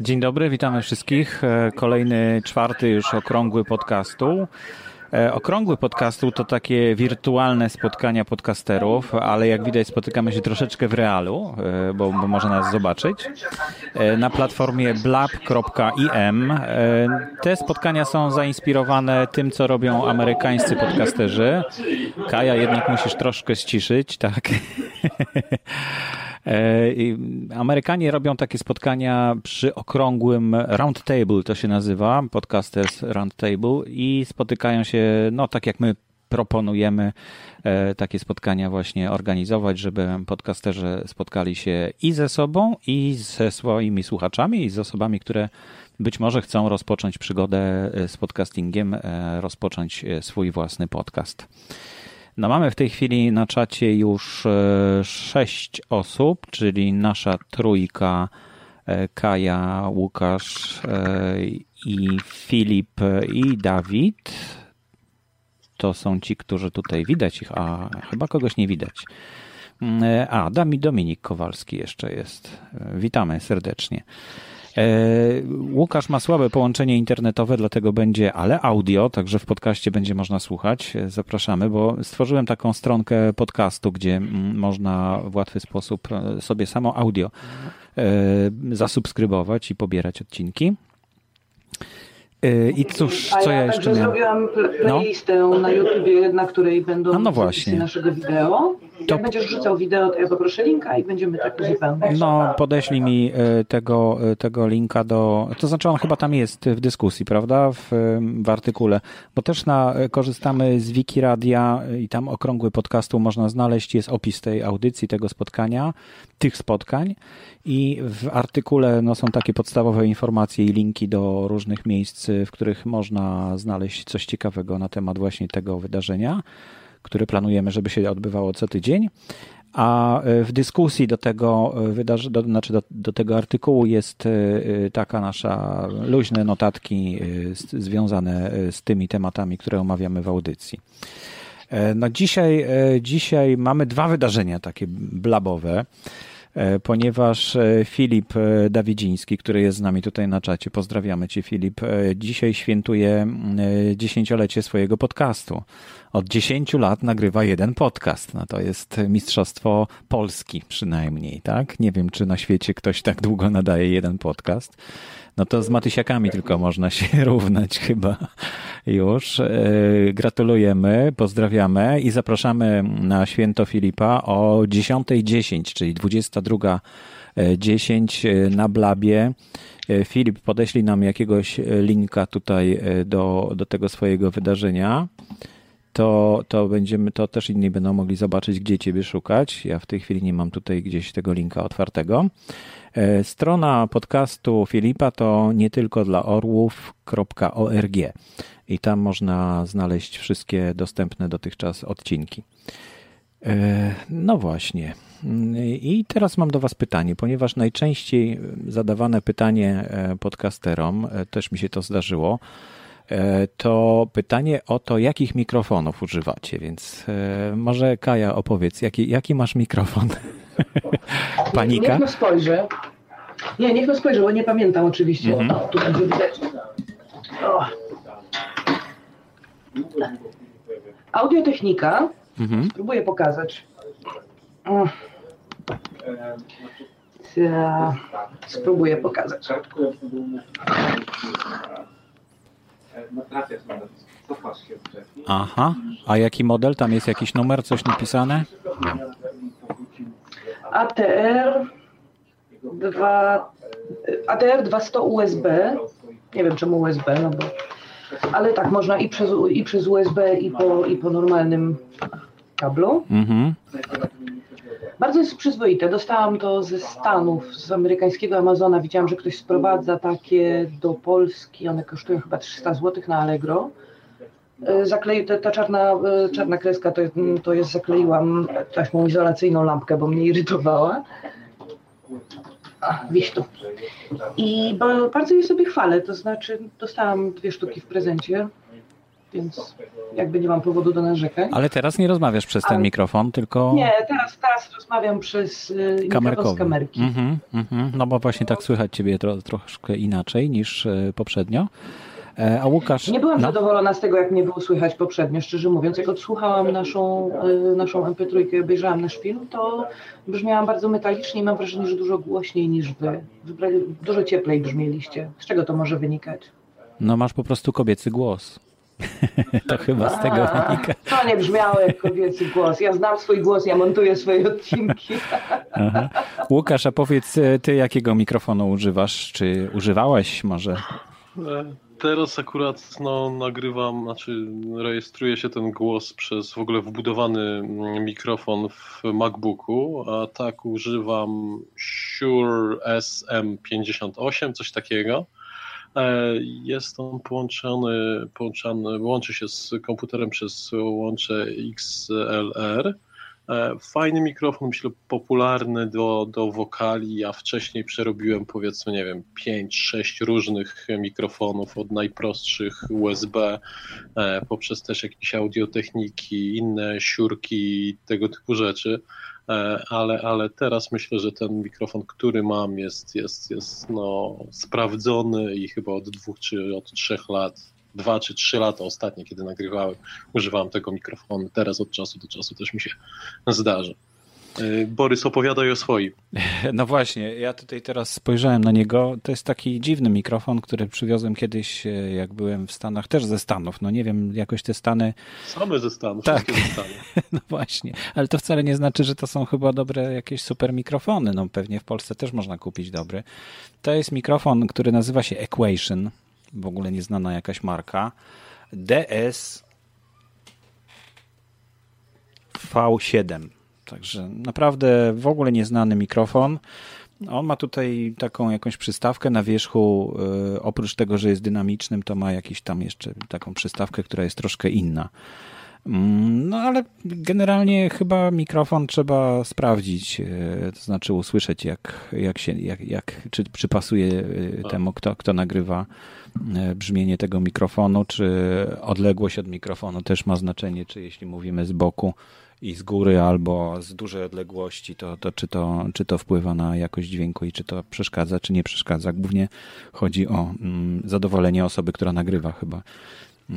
Dzień dobry, witamy wszystkich. E, kolejny, czwarty już okrągły podcastu. E, okrągły podcastu to takie wirtualne spotkania podcasterów, ale jak widać spotykamy się troszeczkę w realu, e, bo, bo można nas zobaczyć. Na platformie blab.im. Te spotkania są zainspirowane tym, co robią amerykańscy podcasterzy. Kaja, jednak musisz troszkę ściszyć, tak? E, Amerykanie robią takie spotkania przy okrągłym roundtable, to się nazywa, podcasters roundtable i spotykają się, no tak jak my proponujemy e, takie spotkania właśnie organizować, żeby podcasterzy spotkali się i ze sobą, i ze swoimi słuchaczami, i z osobami, które być może chcą rozpocząć przygodę z podcastingiem, e, rozpocząć swój własny podcast. No mamy w tej chwili na czacie już e, sześć osób, czyli nasza trójka e, Kaja, Łukasz e, i Filip i Dawid. To są ci, którzy tutaj widać ich, a chyba kogoś nie widać. Mm, a, Dominik Kowalski jeszcze jest. Witamy serdecznie. E, Łukasz ma słabe połączenie internetowe, dlatego będzie, ale audio, także w podcaście będzie można słuchać. E, zapraszamy, bo stworzyłem taką stronkę podcastu, gdzie mm, można w łatwy sposób e, sobie samo audio zasubskrybować i pobierać odcinki. I cóż, co ja, ja jeszcze miałem? zrobiłam no. playlistę no? na YouTubie, na której będą no, no właśnie. naszego wideo. Jak to... będziesz rzucał wideo, to ja poproszę linka i będziemy tak uzupełniać. No, podeślij mi e, tego, e, tego linka do... To znaczy on chyba tam jest w dyskusji, prawda? W, w artykule. Bo też na, korzystamy z Wikiradia i tam okrągły podcastu można znaleźć. Jest opis tej audycji, tego spotkania, tych spotkań i w artykule no, są takie podstawowe informacje i linki do różnych miejsc, w których można znaleźć coś ciekawego na temat właśnie tego wydarzenia, które planujemy, żeby się odbywało co tydzień. A e, w dyskusji do tego, e, wydarzy, do, znaczy do, do tego artykułu jest e, taka nasza luźne notatki związane z tymi tematami, które omawiamy w audycji. No dzisiaj, dzisiaj mamy dwa wydarzenia takie blabowe. E, ponieważ e, Filip e, Dawidziński, który jest z nami tutaj na czacie, pozdrawiamy Cię Filip, dzisiaj świętuje dziesięciolecie swojego podcastu. Od 10 lat nagrywa jeden podcast. No to jest mistrzostwo Polski przynajmniej, tak? Nie wiem, czy na świecie ktoś tak długo nadaje jeden podcast. No to z Matysiakami tylko można się równać chyba już. E, gratulujemy, pozdrawiamy i zapraszamy na święto Filipa o 10.10, czyli 22.10 e, na Blabie. E, Filip, podeślij nam jakiegoś linka tutaj do, do tego swojego wydarzenia. To, to będziemy, to też inni będą mogli zobaczyć, gdzie Ciebie szukać. Ja w tej chwili nie mam tutaj gdzieś tego linka otwartego. E, strona podcastu Filipa to nie tylko dla orłów.org i tam można znaleźć wszystkie dostępne dotychczas odcinki. E, no właśnie. I teraz mam do Was pytanie, ponieważ najczęściej zadawane pytanie e, podcasterom, też mi się to zdarzyło, to pytanie o to, jakich mikrofonów używacie. Więc może Kaja opowiedz, jaki, jaki masz mikrofon? Panika? Niech spojrzę. Nie, niech no spojrzę, bo nie pamiętam oczywiście. Mhm. O, tu będzie widać. O. Audiotechnika. Mhm. Spróbuję pokazać. Ja spróbuję pokazać. Aha, a jaki model? Tam jest jakiś numer, coś napisane? ATR 2, ATR 200 USB. Nie wiem czemu USB, no bo. Ale tak, można i przez, i przez USB, i po, i po normalnym kablu. Mhm. Bardzo jest przyzwoite. Dostałam to ze Stanów, z amerykańskiego Amazona. Widziałam, że ktoś sprowadza takie do Polski. One kosztują chyba 300 zł na Allegro. E, zaklei, ta, ta czarna, e, czarna kreska to, to jest, zakleiłam taśmą izolacyjną lampkę, bo mnie irytowała. A, tu. I bardzo je sobie chwalę, to znaczy dostałam dwie sztuki w prezencie więc jakby nie mam powodu do narzekań. Ale teraz nie rozmawiasz przez ten Ale... mikrofon, tylko... Nie, teraz, teraz rozmawiam przez y, mikrofon z kamerki. Mm-hmm, mm-hmm. No bo właśnie tak słychać ciebie tro, troszkę inaczej niż y, poprzednio. E, a Łukasz. Nie byłam no. zadowolona z tego, jak mnie było słychać poprzednio, szczerze mówiąc. Jak odsłuchałam naszą, e, naszą MP3 i obejrzałam nasz film, to brzmiałam bardzo metalicznie i mam wrażenie, że dużo głośniej niż wy. Dużo cieplej brzmieliście. Z czego to może wynikać? No masz po prostu kobiecy głos. to chyba z tego a, wynika. To nie brzmiało jak kobiecy głos. Ja znam swój głos, ja montuję swoje odcinki. Aha. Łukasz, a powiedz, e, ty jakiego mikrofonu używasz? Czy używałaś może? Teraz akurat no, nagrywam, znaczy rejestruje się ten głos przez w ogóle wbudowany mikrofon w MacBooku, a tak używam Shure SM58, coś takiego. E, jest on połączony, połączony, łączy się z komputerem przez łącze XLR E, fajny mikrofon, myślę, popularny do, do wokali. Ja wcześniej przerobiłem powiedzmy, nie wiem, 5-6 różnych mikrofonów, od najprostszych USB, e, poprzez też jakieś audiotechniki, inne siurki, tego typu rzeczy. E, ale, ale teraz myślę, że ten mikrofon, który mam, jest, jest, jest no, sprawdzony i chyba od dwóch czy od trzech lat dwa czy trzy lata ostatnie, kiedy nagrywałem, używałem tego mikrofonu. Teraz od czasu do czasu też mi się zdarza. Y, Borys, opowiadaj o swoim. No właśnie, ja tutaj teraz spojrzałem na niego. To jest taki dziwny mikrofon, który przywiozłem kiedyś, e, jak byłem w Stanach, też ze Stanów. No nie wiem, jakoś te Stany. Same ze Stanów, tak. ze Stanów. No właśnie, ale to wcale nie znaczy, że to są chyba dobre jakieś super mikrofony. No pewnie w Polsce też można kupić dobry. To jest mikrofon, który nazywa się Equation w ogóle nieznana jakaś marka. DS V7. Także naprawdę w ogóle nieznany mikrofon. On ma tutaj taką jakąś przystawkę na wierzchu. Y, oprócz tego, że jest dynamicznym, to ma jakiś tam jeszcze taką przystawkę, która jest troszkę inna. Mm, no ale generalnie chyba mikrofon trzeba sprawdzić, y, to znaczy usłyszeć, jak, jak się, jak, jak, czy przypasuje y, temu, kto, kto nagrywa E, brzmienie tego mikrofonu, czy odległość od mikrofonu też ma znaczenie, czy jeśli mówimy z boku i z góry albo z dużej odległości, to, to, czy, to czy to wpływa na jakość dźwięku i czy to przeszkadza, czy nie przeszkadza. Głównie chodzi o mm, zadowolenie osoby, która nagrywa chyba.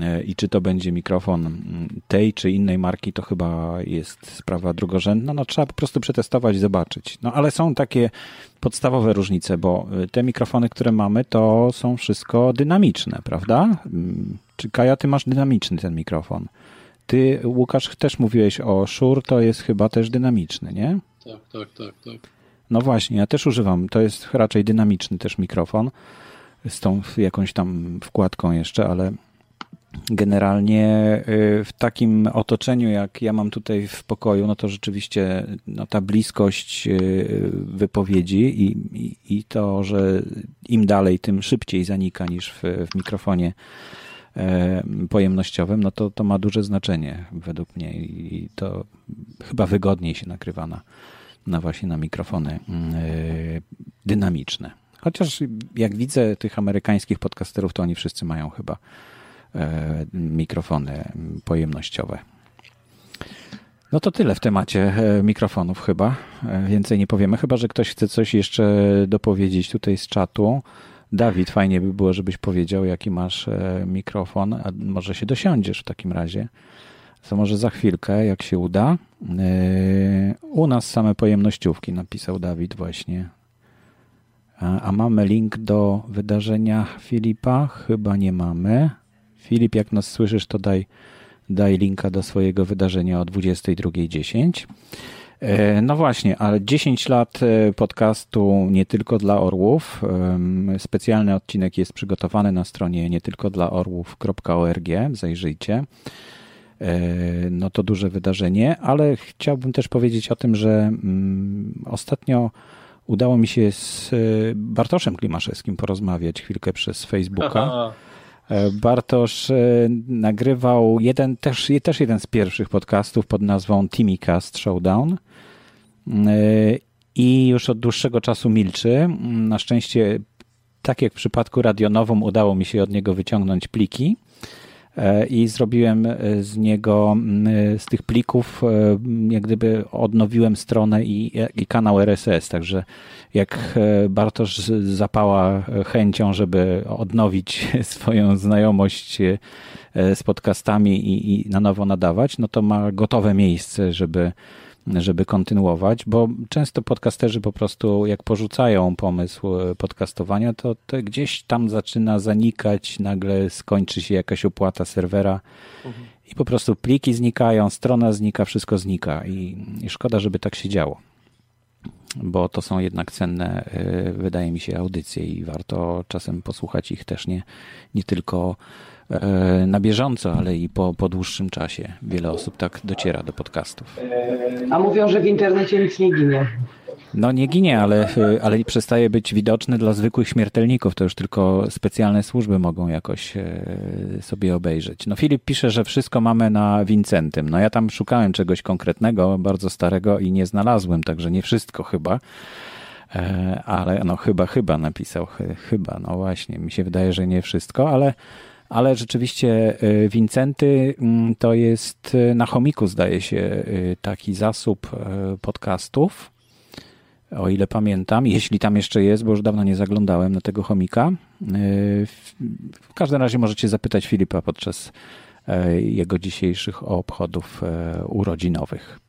E, I czy to będzie mikrofon mm, tej czy innej marki, to chyba jest sprawa drugorzędna. No, trzeba po prostu przetestować, zobaczyć. No ale są takie podstawowe różnice, bo e, te mikrofony, które mamy, to są wszystko dynamiczne, prawda? Mm, czy Kaja, ty masz dynamiczny ten mikrofon? Ty, Łukasz, też mówiłeś o Shure, to jest chyba też dynamiczny, nie? Tak, tak, tak, tak. No właśnie, ja też używam. To jest raczej dynamiczny też mikrofon z tą jakąś tam wkładką jeszcze, ale generalnie y, w takim otoczeniu, jak ja mam tutaj w pokoju, no to rzeczywiście no, ta bliskość y, wypowiedzi i, i, i to, że im dalej, tym szybciej zanika niż w, w mikrofonie pojemnościowym, no to, to ma duże znaczenie według mnie i to chyba wygodniej się nakrywa na, na właśnie na mikrofony e, dynamiczne. Chociaż jak widzę tych amerykańskich podcasterów, to oni wszyscy mają chyba E, mikrofony pojemnościowe. No to tyle w temacie e, mikrofonów chyba. E, więcej nie powiemy, chyba że ktoś chce coś jeszcze dopowiedzieć tutaj z czatu. Dawid, fajnie by było, żebyś powiedział, jaki masz mikrofon, a może się dosiądziesz w takim razie. To może za chwilkę, jak się uda. U nas same pojemnościówki, napisał Dawid właśnie. A mamy link do wydarzenia Filipa? Chyba nie mamy. Filip, jak nas słyszysz, to daj, daj linka do swojego wydarzenia o 22.10. E, no właśnie, ale 10 lat e, podcastu nie tylko dla orłów. Specjalny odcinek jest przygotowany na stronie nie tylko dla orłów.org. Zajrzyjcie. E, no to duże wydarzenie, ale chciałbym też powiedzieć o tym, że mm, ostatnio udało mi się z Bartoszem Klimaszewskim porozmawiać chwilkę przez Facebooka. Aha. Bartosz nagrywał jeden, też, też jeden z pierwszych podcastów pod nazwą Timicast Showdown i już od dłuższego czasu milczy. Na szczęście, tak jak w przypadku radionowym, udało mi się od niego wyciągnąć pliki, i zrobiłem z niego, z tych plików, jak gdyby odnowiłem stronę i, i kanał RSS, także jak Bartosz zapała chęcią, żeby odnowić swoją znajomość z podcastami i, i na nowo nadawać, no to ma gotowe miejsce, żeby żeby kontynuować, bo często podcasterzy po prostu jak porzucają pomysł e, podcastowania, to, to gdzieś tam zaczyna zanikać, nagle skończy się jakaś opłata serwera mhm. i po prostu pliki znikają, strona znika, wszystko znika i, i szkoda, żeby tak się działo bo to są jednak cenne, e, wydaje mi się, audycje i warto czasem posłuchać ich też nie, nie tylko na bieżąco, ale i po, po dłuższym czasie. Wiele osób tak dociera do podcastów. A mówią, że w internecie nic nie ginie. No nie ginie, ale, ale przestaje być widoczny dla zwykłych śmiertelników. To już tylko specjalne służby mogą jakoś e, sobie obejrzeć. No Filip pisze, że wszystko mamy na Wincentym. No ja tam szukałem czegoś konkretnego, bardzo starego i nie znalazłem, także nie wszystko chyba. E, ale no chyba, chyba napisał, chyba, no właśnie, mi się wydaje, że nie wszystko, ale ale rzeczywiście y, Wincenty mm, to jest y, na chomiku, zdaje się, y, taki zasób podcastów. O ile pamiętam, jeśli tam jeszcze jest, bo już dawno nie zaglądałem na tego chomika. W każdym razie możecie zapytać Filipa podczas jego dzisiejszych obchodów urodzinowych.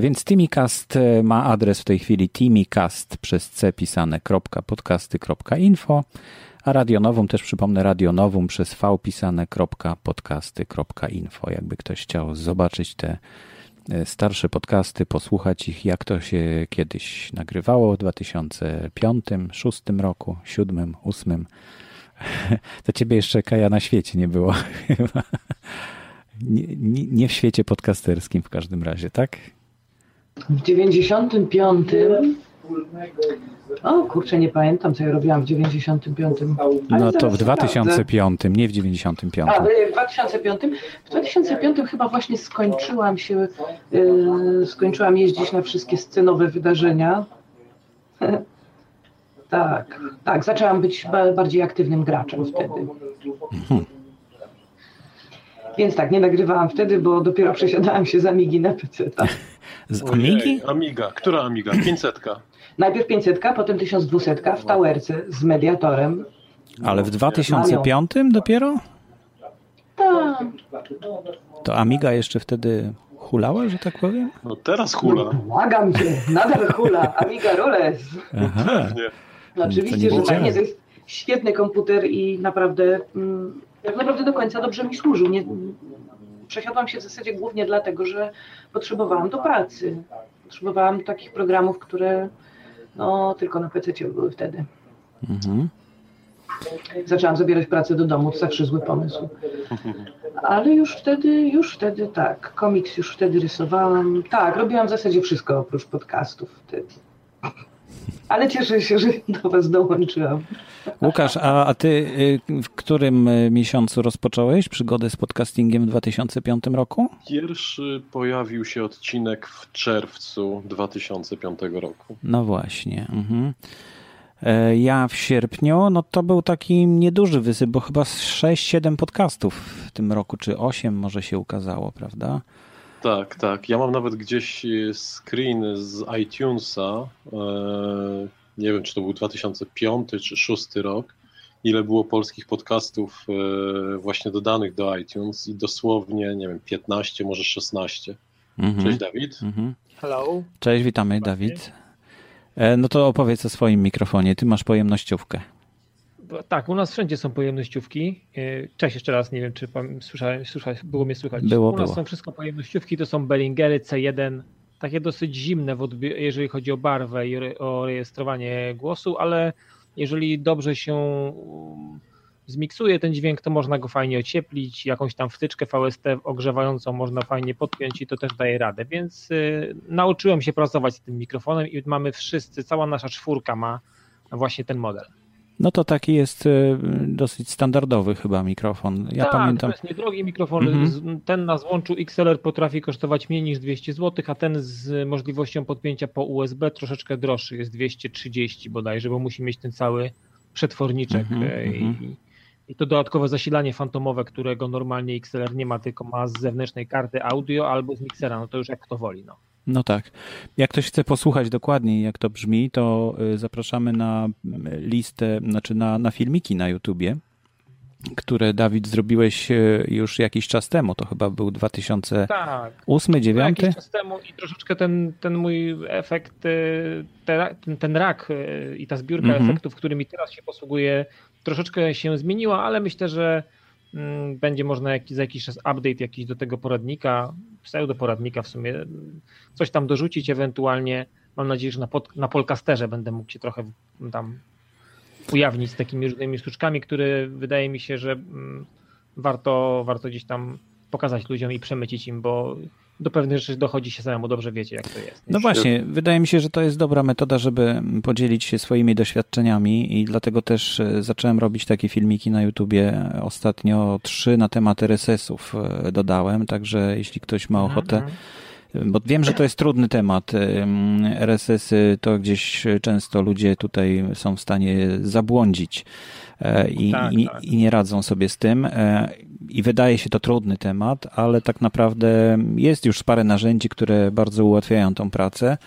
Więc Timicast ma adres w tej chwili timicast przez c pisane .podcasty.info a radionową też przypomnę radionową przez v. Jakby ktoś chciał zobaczyć te e, starsze podcasty, posłuchać ich, jak to się kiedyś nagrywało w 2005, 2006 roku, 2007, 2008. To ciebie jeszcze Kaja na świecie nie było chyba. Nie, nie, nie w świecie podcasterskim w każdym razie, tak? W 95 o kurczę, nie pamiętam, co ja robiłam w 95. Ale no to w 2005, nie w 95. A, w 2005. W 2005 chyba właśnie skończyłam się, yy, skończyłam jeździć na wszystkie scenowe wydarzenia. tak, tak, zaczęłam być bardziej aktywnym graczem wtedy. Mhm. Więc tak, nie nagrywałam wtedy, bo dopiero przesiadałam się z Amigi na PC. Z Amigi? Amiga. Która Amiga? 500. Najpierw 500, potem 1200 w Towerce z mediatorem. Ale w 2005 dopiero? Tak. To Amiga jeszcze wtedy hulała, że tak powiem? No teraz hula. No, błagam cię, nadal hula. Amiga Rules. Aha. No, oczywiście, że fajnie, to jest świetny komputer i naprawdę, mm, tak naprawdę do końca dobrze mi służył. Nie, przesiadłam się w zasadzie głównie dlatego, że potrzebowałam do pracy. Potrzebowałam takich programów, które no, tylko na PC były wtedy. Mhm. Zaczęłam zabierać pracę do domu, to zawsze zły pomysł. Ale już wtedy, już wtedy tak, komiks już wtedy rysowałam. Tak, robiłam w zasadzie wszystko oprócz podcastów wtedy. Ale cieszę się, że do Was dołączyłam. Łukasz, a, a Ty y, w którym y, miesiącu rozpocząłeś przygodę z podcastingiem w 2005 roku? Pierwszy pojawił się odcinek w czerwcu 2005 roku. No właśnie. Mhm. E, ja w sierpniu, no to był taki nieduży wysyp, bo chyba 6-7 podcastów w tym roku, czy 8 może się ukazało, prawda? Tak, tak. Ja mam nawet gdzieś e, screen z iTunesa. E, nie wiem, czy to był 2005 czy 2006 rok. Ile było polskich podcastów e, właśnie dodanych do iTunes i dosłownie, nie wiem, 15, może 16. Mhm. Cześć Dawid. Mhm. Hello. Cześć, witamy Dawid. No to opowiedz o swoim mikrofonie. Ty masz pojemnościówkę. Tak, u nas wszędzie są pojemnościówki. E, cześć jeszcze raz, nie wiem czy słyszałeś, słyszałeś było mnie słychać. Było, u nas było. są wszystko pojemnościówki, to są Bellingery C1, takie dosyć zimne, jeżeli chodzi o barwę i o rejestrowanie głosu, ale jeżeli dobrze się um, zmiksuje ten dźwięk, to można go fajnie ocieplić, jakąś tam wtyczkę VST ogrzewającą można fajnie podpiąć i to też daje radę, więc y, nauczyłem się pracować z tym mikrofonem i mamy wszyscy, cała nasza czwórka ma właśnie ten model. No to taki jest e, dosyć standardowy chyba mikrofon. Ja tak, pamiętam. to jest niedrogi mikrofon. Mhm. Ten na złączu XLR potrafi kosztować mniej niż 200 zł, a ten z możliwością podpięcia po USB troszeczkę droższy, jest 230 bodajże, bo musi mieć ten cały przetworniczek mhm, e, i, mhm. i to dodatkowe zasilanie fantomowe, którego normalnie XLR nie ma, tylko ma z zewnętrznej karty audio albo z miksera, no to już jak kto woli. No. No tak. Jak ktoś chce posłuchać dokładniej, jak to brzmi, to y, zapraszamy na listę, znaczy na, na filmiki na YouTubie, które Dawid zrobiłeś y, już jakiś czas temu. To chyba był 2008, tak, 2009? Jakiś czas temu i troszeczkę ten, ten mój efekt, y, ten, ten rak i ta zbiórka mhm. efektów, którymi teraz się posługuję, troszeczkę się zmieniła, ale myślę, że mm, będzie można jakiś, za jakiś czas update jakiś do tego poradnika, pseudo-poradnika w sumie, coś tam dorzucić ewentualnie. Mam nadzieję, że na, pod, na Polcasterze będę mógł się trochę tam ujawnić z takimi różnymi sztuczkami, które wydaje mi się, że mm, warto, warto gdzieś tam pokazać ludziom i przemycić im, bo do pewnych rzeczy dochodzi się samemu, dobrze wiecie, jak to jest. No właśnie, wydaje mi się, że to jest dobra metoda, żeby podzielić się swoimi doświadczeniami i dlatego też e, zacząłem robić takie filmiki na YouTubie. Ostatnio trzy na temat RSS-ów e, dodałem, także jeśli ktoś ma ochotę, mhm bo wiem, że to jest trudny temat. RSS-y to gdzieś często ludzie tutaj są w stanie zabłądzić e, i, tak, tak. i, nie radzą sobie z tym. I wydaje się to trudny temat, ale tak naprawdę jest już parę narzędzi, które bardzo ułatwiają tą pracę.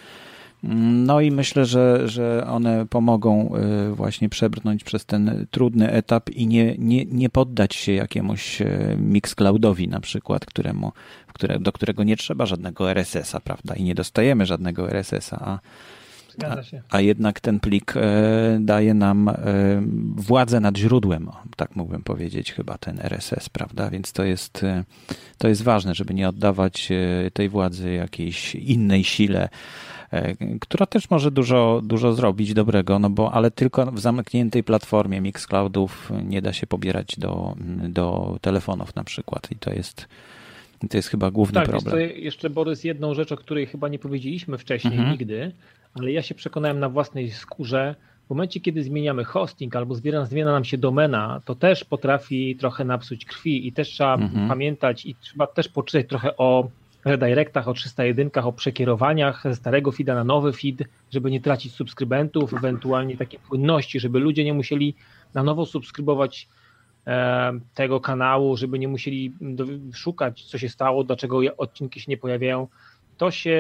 No i myślę, że, że one pomogą y, właśnie przebrnąć przez ten trudny etap i nie, nie, nie poddać się jakiemuś y, Mixcloudowi na przykład, któremu, które, do którego nie trzeba żadnego RSS-a, prawda? I nie dostajemy żadnego RSS-a, a a, a, jednak ten plik e, daje nam e, władzę nad źródłem, tak mógłbym powiedzieć, chyba ten RSS, prawda? Więc to jest, e, to jest ważne, żeby nie oddawać tej władzy jakiejś innej sile, która też może dużo, dużo zrobić dobrego, no bo ale tylko w zamkniętej platformie Mixcloudów nie da się pobierać do, do telefonów na przykład i to jest to jest chyba główny tak, problem. Jeszcze, jeszcze Borys, jedną rzecz, o której chyba nie powiedzieliśmy wcześniej mhm. nigdy, ale ja się przekonałem na własnej skórze, w momencie, kiedy zmieniamy hosting albo zmienia, zmienia nam się domena, to też potrafi trochę napsuć krwi i też trzeba mhm. pamiętać i trzeba też poczytać trochę o redirectach, o 301, o przekierowaniach ze starego feeda na nowy feed, żeby nie tracić subskrybentów, ewentualnie takiej płynności, żeby ludzie nie musieli na nowo subskrybować e, tego kanału, żeby nie musieli szukać, co się stało, dlaczego odcinki się nie pojawiają. To się,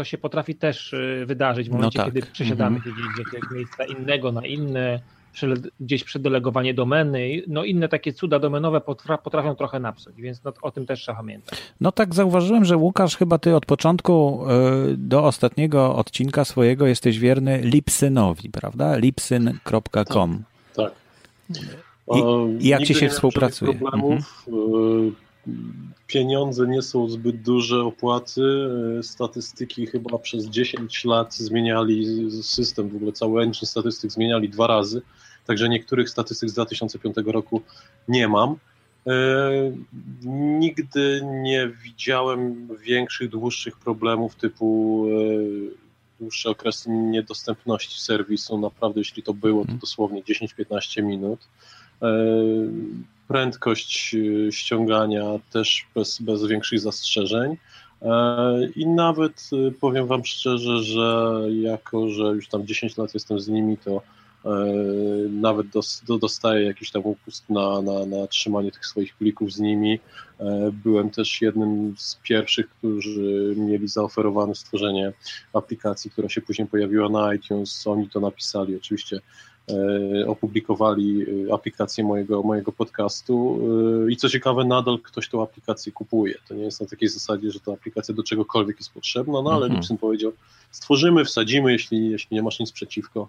to się potrafi też y, wydarzyć w momencie, no tak. kiedy przesiadamy mhm. się gdzieś z jakiegoś miejsca innego na inne, gdzieś przedelegowanie domeny, no inne takie cuda domenowe potrafią trochę napsuć, więc no, o tym też trzeba pamiętać. No tak, zauważyłem, że Łukasz, chyba ty od początku y, do ostatniego odcinka swojego jesteś wierny Lipsynowi, prawda? lipsyn.com. Tak. tak. I, I, jak ci się współpracuje? Problemów. Mhm pieniądze nie są zbyt duże, opłaty. E, statystyki chyba przez 10 lat zmieniali system, w ogóle cały engine statystyk zmieniali dwa razy, także niektórych statystyk z 2005 roku nie mam. E, nigdy nie widziałem większych, dłuższych problemów typu e, dłuższy okres niedostępności serwisu. Naprawdę, jeśli to było, to mhm. dosłownie 10-15 minut prędkość y, ściągania też bez, bez większych zastrzeżeń. E, I nawet y, powiem Wam szczerze, że jako, że już tam 10 lat jestem z nimi, to e, nawet dostaję jakiś tam upust na, na, na trzymanie tych swoich plików z nimi. E, byłem też jednym z pierwszych, którzy mieli zaoferowane stworzenie aplikacji, która się później pojawiła na iTunes. Oni to napisali. Oczywiście opublikowali e, aplikację mojego, mojego podcastu e, i co ciekawe, nadal ktoś tą aplikację kupuje. To nie jest na takiej zasadzie, że ta aplikacja do czegokolwiek jest potrzebna, no ale mhm. Lipsyn powiedział, stworzymy, wsadzimy, jeśli, jeśli nie masz nic przeciwko.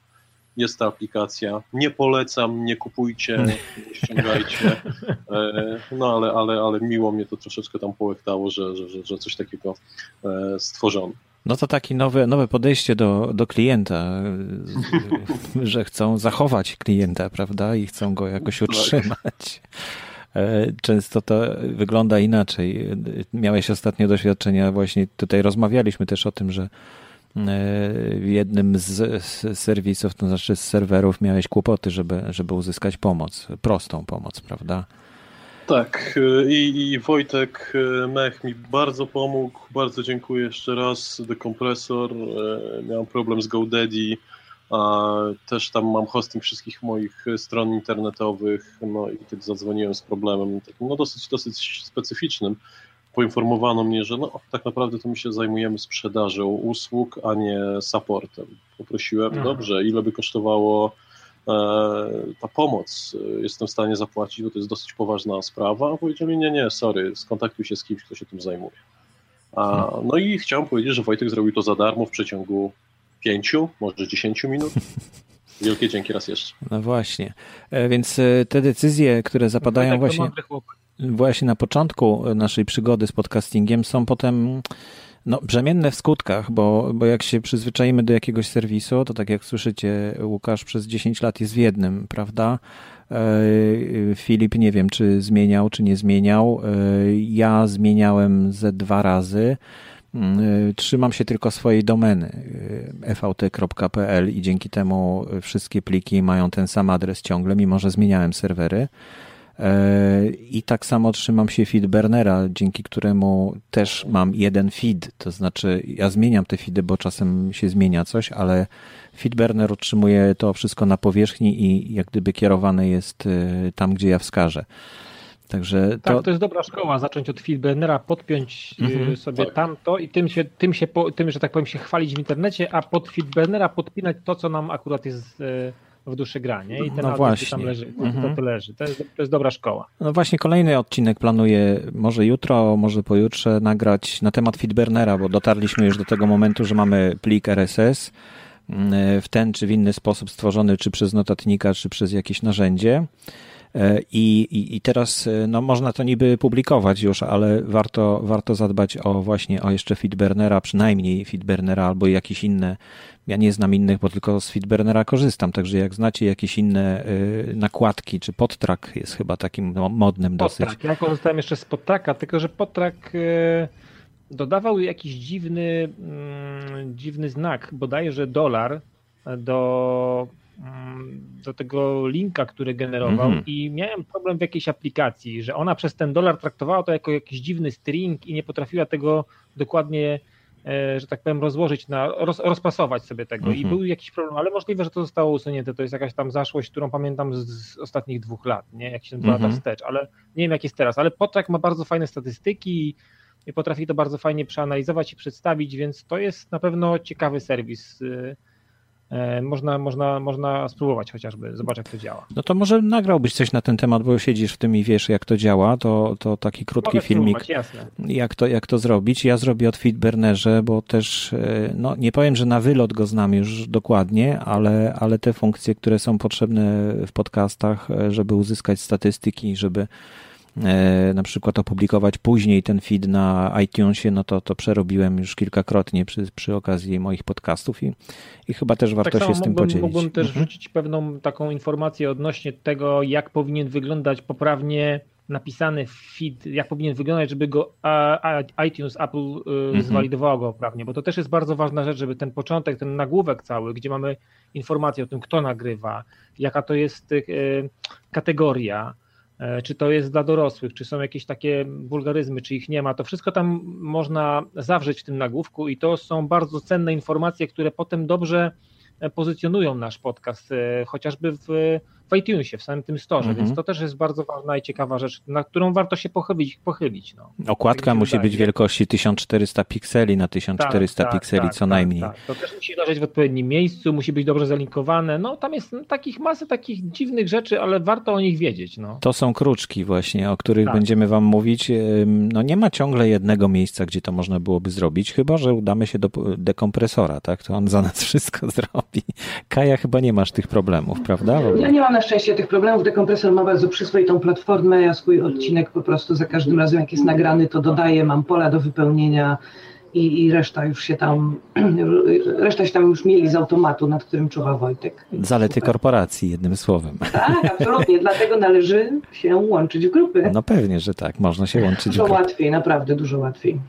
Jest ta aplikacja. Nie polecam, nie kupujcie, nie ściągajcie. No ale, ale, ale miło mnie to troszeczkę tam połechtało, że, że, że, że coś takiego stworzono. No to takie nowe, nowe podejście do, do klienta, że chcą zachować klienta, prawda? I chcą go jakoś tak. utrzymać. E, często to wygląda inaczej. Miałeś ostatnio doświadczenia, właśnie tutaj rozmawialiśmy też o tym, że e, w jednym z serwisów, to znaczy z serwerów, miałeś kłopoty, żeby, żeby uzyskać pomoc, prostą pomoc, prawda? Tak, i, i Wojtek e, Mech mi bardzo pomógł. Bardzo dziękuję jeszcze raz. Dekompresor. E, miałem problem z GoDaddy. Też tam mam hosting wszystkich moich stron internetowych, no i kiedy zadzwoniłem z problemem takim, no dosyć, dosyć specyficznym, poinformowano mnie, że no tak naprawdę to my się zajmujemy sprzedażą usług, a nie supportem. Poprosiłem, Aha. Mhm. dobrze, ile by kosztowało e, ta pomoc, jestem w stanie zapłacić, bo to jest dosyć poważna sprawa, a powiedzieli, nie, nie, sorry, skontaktuj się z kimś, kto się tym zajmuje. A, hmm. no i chciałem powiedzieć, że Wojtek zrobił to za darmo w przeciągu pięciu, może dziesięciu minut. Wielkie dzięki raz jeszcze. No właśnie. E, więc e, te decyzje, które zapadają właśnie, właśnie na początku naszej przygody z podcastingiem, są potem no, brzemienne w skutkach, bo, bo jak się przyzwyczajimy do jakiegoś serwisu, to tak jak słyszycie, Łukasz przez 10 lat jest w jednym, prawda? E, Filip nie wiem, czy zmieniał, czy nie zmieniał. Ja zmieniałem ze dwa razy. Mm, trzymam się tylko swojej domeny evt.pl i dzięki temu wszystkie pliki mają ten sam adres ciągle, mimo że zmieniałem serwery. E, I tak samo trzymam się feedburnera, dzięki któremu też mam jeden feed, to znaczy ja zmieniam te feedy, bo czasem się zmienia coś, ale feedburner utrzymuje to wszystko na powierzchni i jak gdyby kierowane jest y, tam, gdzie ja wskażę. Także to... Tak, to jest dobra szkoła, zacząć od Feedburnera, podpiąć y, mhm, sobie tak. tamto i tym, się, tym, się, tym, że tak powiem, się chwalić w internecie, a pod Feedburnera podpinać to, co nam akurat jest w duszy granie i ten no właśnie. tam leży, mhm. to, leży. To jest, to jest dobra szkoła. No właśnie kolejny odcinek planuję może jutro, może pojutrze nagrać na temat Feedburnera, bo dotarliśmy już do tego momentu, że mamy plik RSS y, w ten czy w inny sposób stworzony, czy przez notatnika, czy przez jakieś narzędzie. E, I, i, I teraz e, no, można to niby publikować już, ale warto, warto zadbać o właśnie o jeszcze Feedburnera, przynajmniej Feedburnera albo jakieś inne. Ja nie znam innych, bo tylko z Feedburnera korzystam, także jak znacie jakieś inne y, nakładki, czy podtrack jest chyba takim no, modnym dosyć. Ja korzystałem jeszcze z podtracka, tylko że podtrack y, dodawał jakiś dziwny, y, dziwny znak, bodajże dolar do Mm, do tego linka, który generował mm -hmm. i miałem problem w jakiejś aplikacji, że ona przez ten dolar traktowała to jako jakiś dziwny string i nie potrafiła tego dokładnie, e, że tak powiem, rozłożyć, na, roz, rozpasować sobie tego mm -hmm. i mhm. był jakiś problem, ale możliwe, że to zostało usunięte, to jest jakaś tam zaszłość, którą pamiętam z, z ostatnich dwóch lat, nie, jakieś tam dwa mm -hmm. lata wstecz, ale nie wiem jak jest teraz, ale Potrak ma bardzo fajne statystyki i potrafi to bardzo fajnie przeanalizować i przedstawić, więc to jest na pewno ciekawy serwis, y, można, można, można spróbować chociażby, zobaczyć jak to działa. No to może nagrałbyś coś na ten temat, bo siedzisz w tym i wiesz jak to działa, to, to taki krótki Mogę filmik, jak to, jak to zrobić. Ja zrobię od Feedburnerze, bo też, e, no nie powiem, że na wylot go znam już dokładnie, ale, ale te funkcje, które są potrzebne w podcastach, e, żeby uzyskać statystyki, żeby E, na przykład opublikować później ten feed na iTunesie, no to, to przerobiłem już kilkakrotnie przy, przy okazji moich podcastów i, i chyba też warto tak się z tym mógłbym, podzielić. Mógłbym też mhm. rzucić pewną taką informację odnośnie tego, jak powinien wyglądać poprawnie napisany feed, jak powinien wyglądać, żeby go iTunes, Apple y, mhm. zwalidowało go poprawnie, bo to też jest bardzo ważna rzecz, żeby ten początek, ten nagłówek cały, gdzie mamy informację o tym, kto nagrywa, jaka to jest y, kategoria, E, czy to jest dla dorosłych, czy są jakieś takie wulgaryzmy, czy ich nie ma, to wszystko tam można zawrzeć w tym nagłówku i to są bardzo cenne informacje, które potem dobrze pozycjonują nasz podcast, e, chociażby w w iTunesie, w samym tym storze, mhm. więc to też jest bardzo ważna i ciekawa rzecz, na którą warto się pochylić. pochylić no. Okładka tak musi być wielkości 1400 pikseli na 1400 tak, tak, pikseli tak, co tak, najmniej. Tak. To też musi leżeć w odpowiednim miejscu, musi być dobrze zalinkowane. No tam jest takich masy takich dziwnych rzeczy, ale warto o nich wiedzieć. No. To są kruczki właśnie, o których tak. będziemy wam mówić. No nie ma ciągle jednego miejsca, gdzie to można byłoby zrobić, chyba że udamy się do dekompresora, tak? To on za nas wszystko zrobi. Kaja, chyba nie masz tych problemów, prawda? Ja nie mam na szczęście tych problemów. Dekompresor ma bardzo przyzwoitą platformę. Ja swój odcinek po prostu za każdym razem, jak jest nagrany, to dodaję, mam pola do wypełnienia i, i reszta już się tam, reszta się tam już mieli z automatu, nad którym czuwa Wojtek. Zalety super. korporacji, jednym słowem. Tak, absolutnie. Dlatego należy się łączyć w grupy. No pewnie, że tak. Można się łączyć dużo w grupy. Dużo łatwiej, naprawdę dużo łatwiej.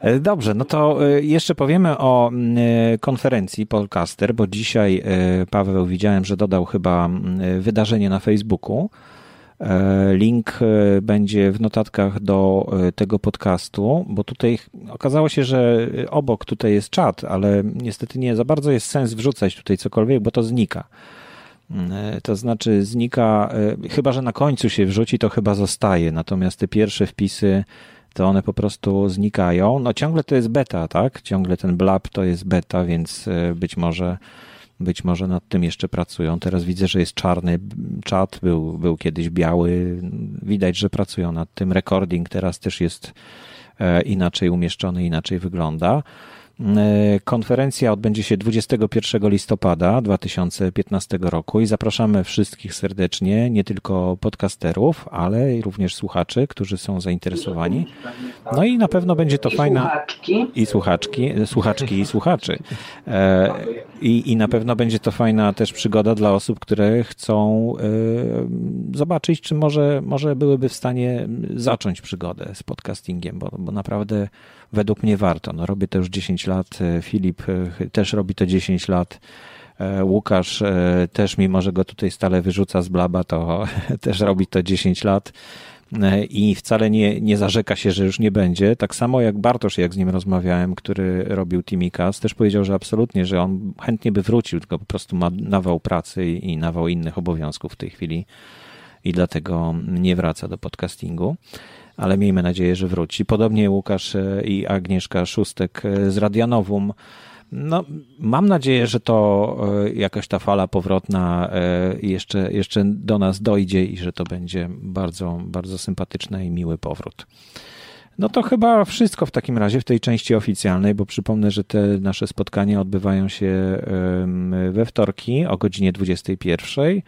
E, dobrze, no to e, jeszcze powiemy o e, konferencji Podcaster, bo dzisiaj Paweł widziałem, że dodał chyba wydarzenie na Facebooku. Link będzie w notatkach do tego podcastu, bo tutaj okazało się, że obok tutaj jest czat, ale niestety nie za bardzo jest sens wrzucać tutaj cokolwiek, bo to znika. To znaczy znika, chyba że na końcu się wrzuci, to chyba zostaje. Natomiast te pierwsze wpisy to one po prostu znikają. No ciągle to jest beta, tak? Ciągle ten blab to jest beta, więc e, być może być może nad tym jeszcze pracują. Teraz widzę, że jest czarny czat, był, był kiedyś biały. Widać, że pracują nad tym. Recording teraz też jest e, inaczej umieszczony, inaczej wygląda. E, konferencja odbędzie się 21 listopada 2015 roku i zapraszamy wszystkich serdecznie, nie tylko podcasterów, ale również słuchaczy, którzy są zainteresowani. No i na pewno będzie to I fajna. Słuchaczki. I słuchaczki, słuchaczki i słuchaczy. E, I, I na pewno będzie to fajna też przygoda dla osób, które chcą e, zobaczyć, czy może, może byłyby w stanie zacząć przygodę z podcastingiem, bo, bo naprawdę według mnie warto. No, robię to już 10 lat, e, Filip e, też robi to 10 lat. E, Łukasz też, mimo że go tutaj stale wyrzuca z blaba, to też robi to 10 lat i wcale nie, nie zarzeka się, że już nie będzie. Tak samo jak Bartosz, jak z nim rozmawiałem, który robił Timicast, też powiedział, że absolutnie, że on chętnie by wrócił, tylko po prostu ma nawał pracy i nawał innych obowiązków w tej chwili i dlatego nie wraca do podcastingu ale miejmy nadzieję, że wróci. Podobnie Łukasz e, i Agnieszka Szóstek e, z Radianowum. No, mam nadzieję, że to e, jakaś ta fala powrotna jeszcze, jeszcze do nas dojdzie i że to będzie bardzo, bardzo sympatyczny i miły powrót. No to chyba wszystko w takim razie w tej części oficjalnej, bo przypomnę, że te nasze spotkania odbywają się we wtorki o godzinie 21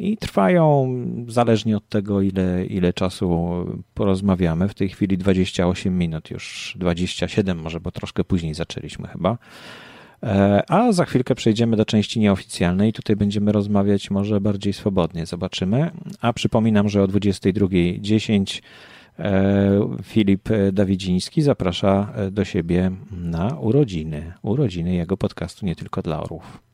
i trwają zależnie od tego, ile, ile czasu porozmawiamy. W tej chwili 28 minut, już 27 może, bo troszkę później zaczęliśmy chyba. E, a za chwilkę przejdziemy do części nieoficjalnej. Tutaj będziemy rozmawiać może bardziej swobodnie, zobaczymy. A przypominam, że o 22.10 e, Filip Dawidziński zaprasza do siebie na urodziny. Urodziny jego podcastu nie tylko dla orłów.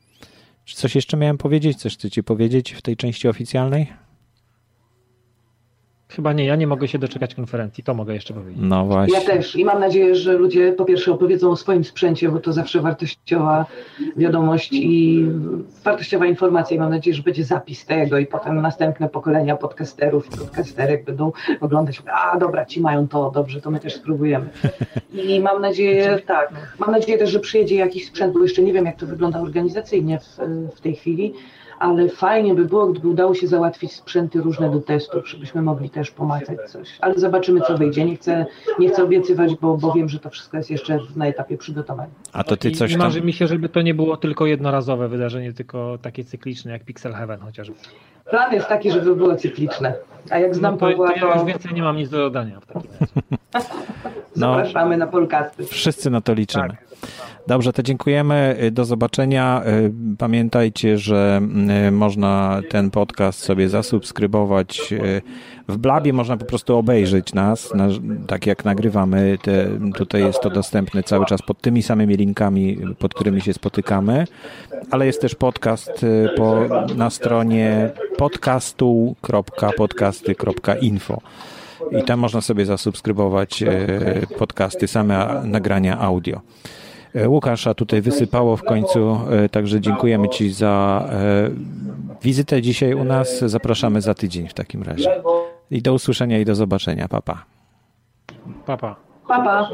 Czy coś jeszcze miałem powiedzieć? Coś chcecie powiedzieć w tej części oficjalnej? Chyba nie, ja nie mogę się doczekać konferencji, to mogę jeszcze powiedzieć. No właśnie. Ja też i mam nadzieję, że ludzie po pierwsze opowiedzą o swoim sprzęcie, bo to zawsze wartościowa wiadomość i wartościowa informacja i mam nadzieję, że będzie zapis tego i potem następne pokolenia podcasterów i podcasterek będą oglądać, a dobra, ci mają to, dobrze, to my też spróbujemy. I mam nadzieję, tak, mam nadzieję też, że przyjedzie jakiś sprzęt, bo jeszcze nie wiem, jak to wygląda organizacyjnie w, w tej chwili, ale fajnie by było, gdyby udało się załatwić sprzęty różne do testów, żebyśmy mogli też pomacać coś. Ale zobaczymy, co wyjdzie. Nie chcę, nie chcę obiecywać, bo, bo wiem, że to wszystko jest jeszcze na etapie przygotowania. A to ty coś I tam... marzy mi się, żeby to nie było tylko jednorazowe wydarzenie, tylko takie cykliczne jak Pixel Heaven chociażby. Plan jest taki, żeby było cykliczne. A jak znam No to, Pawła, to ja już więcej nie mam nic do dodania w takim razie. No. zapraszamy na podcasty. Wszyscy na to liczymy. Tak. Dobrze, to dziękujemy. Do zobaczenia. Pamiętajcie, że y, można ten podcast sobie zasubskrybować. Y, W Blabie można po prostu obejrzeć nas, na, tak jak nagrywamy. Te, tutaj jest to dostępne cały czas pod tymi samymi linkami, pod którymi się spotykamy, ale jest też podcast y, po, na stronie podcastu.podcasty.info. I tam można sobie zasubskrybować y, podcasty, same nagrania audio. E, Łukasza tutaj wysypało w końcu, e, także dziękujemy Ci za e, wizytę dzisiaj u nas. Zapraszamy za tydzień w takim razie. I do usłyszenia i do zobaczenia. Papa. Papa. Pa, pa.